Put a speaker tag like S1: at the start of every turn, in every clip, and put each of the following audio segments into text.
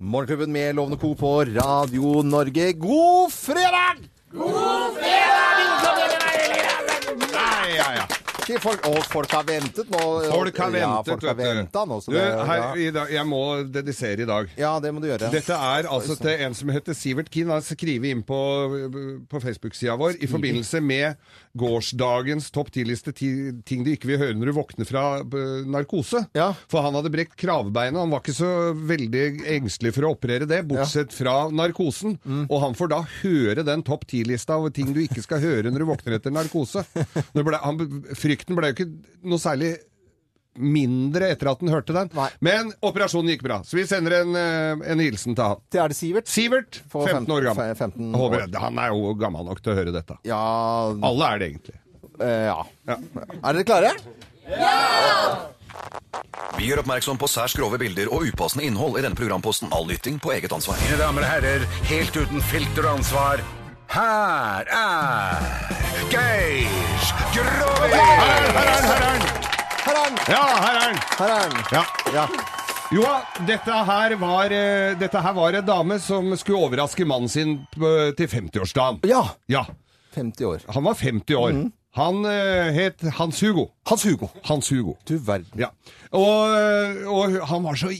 S1: Morgenklubben med Lovende Co. på Radio Norge. God fredag! God fredag! Ja, ja. Ikke Folk, og folk har ventet nå.
S2: Folk har
S1: Ja, folk har ventet nå,
S2: du
S1: det,
S2: her,
S1: ja.
S2: dag, jeg må dedisere i dag.
S1: ja, det må du gjøre.
S2: Dette er altså til en som heter Sivert Kien. Han skriver inn på, på Facebook-sida vår i forbindelse med gårsdagens topp ti-liste ting du ikke vil høre når du våkner fra eh, narkose.
S1: Ja.
S2: For han hadde brekt kravbeinet. Han var ikke så veldig engstelig for å operere det, bortsett fra narkosen.
S1: Mm.
S2: Og han får da høre den topp ti-lista av ting du ikke skal høre når du våkner etter narkose. Når ble, han, frykten ble jo ikke noe særlig mindre etter at han hørte den.
S1: Nei.
S2: Men operasjonen gikk bra, så vi sender en, eh, en hilsen til han.
S1: Det er det Sivert?
S2: Sivert, 15 år gammel.
S1: 15
S2: Jeg håper,
S1: år.
S2: han er jo gammel nok til å høre dette.
S1: Ja,
S2: Alle er det egentlig.
S1: eh, ja.
S2: Ja.
S1: Er dere klare? Ja!
S3: Vi gjør oppmerksom på særs grove bilder og upassende innhold i denne programposten. All lytting på eget ansvar.
S4: Mine damer og herrer, helt uten filter og ansvar, her er Geir Grovis!
S2: Her er han, her er han!
S1: Her er den!
S2: Ja, her er han!
S1: Her er!
S2: Ja.
S1: Ja.
S2: Jo, dette her, var, eh, dette her var en dame som skulle overraske mannen sin eh, til 50-årsdagen.
S1: ja.
S2: Ja.
S1: 50 år.
S2: Han var 50 år. Han uh, het Hans Hugo.
S1: Hans Hugo.
S2: Hans Hugo.
S1: Du verden.
S2: Ja. Og, og han var så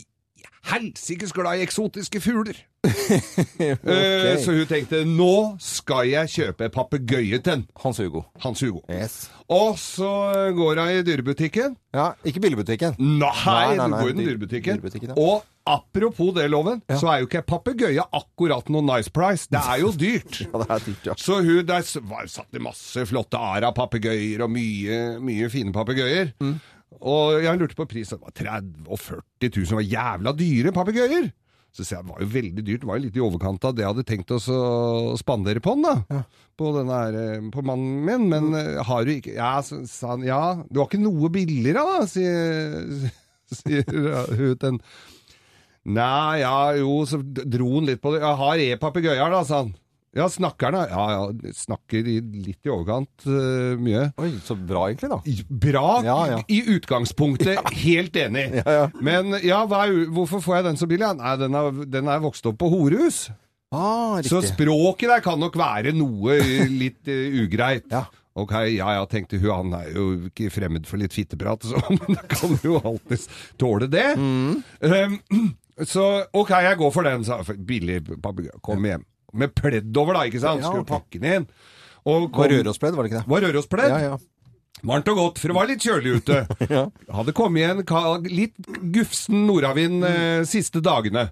S2: helsikes glad i eksotiske fugler. okay. Så hun tenkte nå skal jeg kjøpe papegøye til han.
S1: Hans Hugo.
S2: Hans Hugo.
S1: Yes.
S2: Og så går hun i dyrebutikken.
S1: Ja, ikke billigbutikken.
S2: Nei,
S1: Nei, nei,
S2: du går i den
S1: dyr-
S2: dyrebutikken.
S1: dyrebutikken, ja.
S2: Og apropos det, Loven, så er jo ikke papegøye akkurat noe nice price. Det er jo dyrt.
S1: Ja, det er dyrt, ja.
S2: Så hun der var satt i masse flotte ara-papegøyer og mye, mye fine papegøyer.
S1: Mm.
S2: Og jeg lurte på prisen. Det var 30 og 40 000. Det var jævla dyre papegøyer. Så sa jeg det var jo veldig dyrt. Det var jo litt i overkant av det jeg hadde tenkt oss å spandere på den, da. På, denne her, eh, på mannen min. Men
S1: Mm.
S2: har du ikke Ja, sa han. Ja, du har ikke noe billigere, da, sier, sier hun til en Nei, ja, jo, så dro han litt på det. Jeg har e-papegøyer, da, sa han. Ja, snakker han. Ja, ja, snakker i, litt i overkant uh, mye.
S1: Oi, så bra egentlig, da.
S2: Bra
S1: Ja, ja.
S2: i utgangspunktet, helt enig. Men ja, er, hvorfor får jeg den så billig? Nei, den er, den er vokst opp på horehus.
S1: Ah,
S2: Så språket der kan nok være noe litt uh, ugreit.
S1: Ja.
S2: Ok, ja ja, tenkte hun, han er jo ikke fremmed for litt fitteprat, så men da kan jo alltid tåle det.
S1: Mm.
S2: Um, så ok, jeg går for den, sa. Billig papegøye. Kom hjem. Med pledd over, da, ikke sant?
S1: Ja,
S2: Skulle pakke den inn. Og
S1: Var Rørospledd, var det ikke det?
S2: Var Rørospledd.
S1: Ja, ja.
S2: Varmt og godt, for det var litt kjølig ute.
S1: Ja.
S2: Hadde kommet igjen litt gufsen nordavind eh, siste dagene.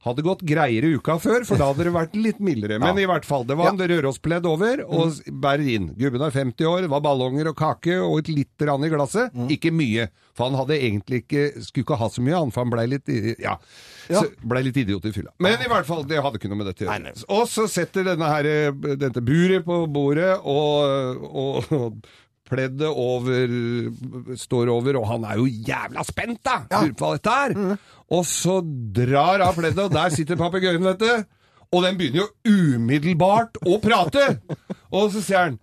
S2: Hadde gått greiere uka før, for da hadde det vært litt mildere. Men i hvert fall, det var en rørospledd over, og s- bærer inn. Gubben er 50 år, det var ballonger og kake og et lite grann i glasset. Ikke mye, for han hadde egentlig ikke, skulle ikke ha så mye, han, for han blei litt, ja,
S1: Ja.
S2: Ble litt idiot i fylla. Men i hvert fall, det hadde ikke noe med dette å gjøre.
S1: nei.
S2: Og så setter denne her, eh, dette buret på bordet, og, og, og pleddet over, står over, og han er jo jævla spent, da! Lurer på hva dette er. Og så drar av pleddet, og der sitter papegøyen, vet du. Og den begynner jo umiddelbart å prate! Og så sier han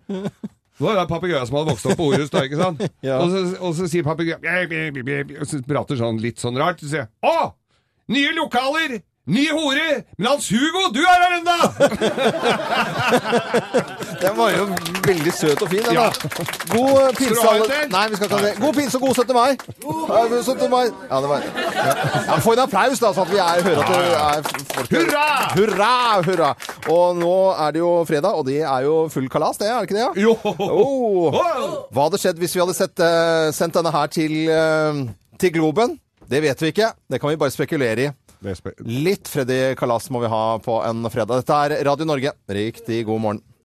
S2: det var det papegøyen som hadde vokst opp på Orust, da, ikke sant?
S1: Ja.
S2: og, så, og så sier papegøyen Og så prater sånn litt sånn rart. Så sier jeg, Å! Nye lokaler! Ny hore! Men Hans Hugo, du er her ennå!
S1: Den var jo veldig søt og fin, den da. God pinse,
S2: du ha
S1: alle. Nei, vi skal ikke ha det. God pinse og god 17. mai. Ja, god 17. mai. Ja, det var ja. ja, Få en applaus, da, så at vi er, hører at det er folk
S2: Hurra!
S1: Hurra! Hurra! Og nå er det jo fredag, og det er jo full kalas, det, er det ikke det? ja?
S2: Jo!
S1: Oh. Hva hadde skjedd hvis vi hadde sett, uh, sendt denne her til, uh, til Globen? Det vet vi ikke. Det kan vi bare spekulere i. Litt Freddy Kalas må vi ha på en fredag. Dette er Radio Norge. Riktig god morgen.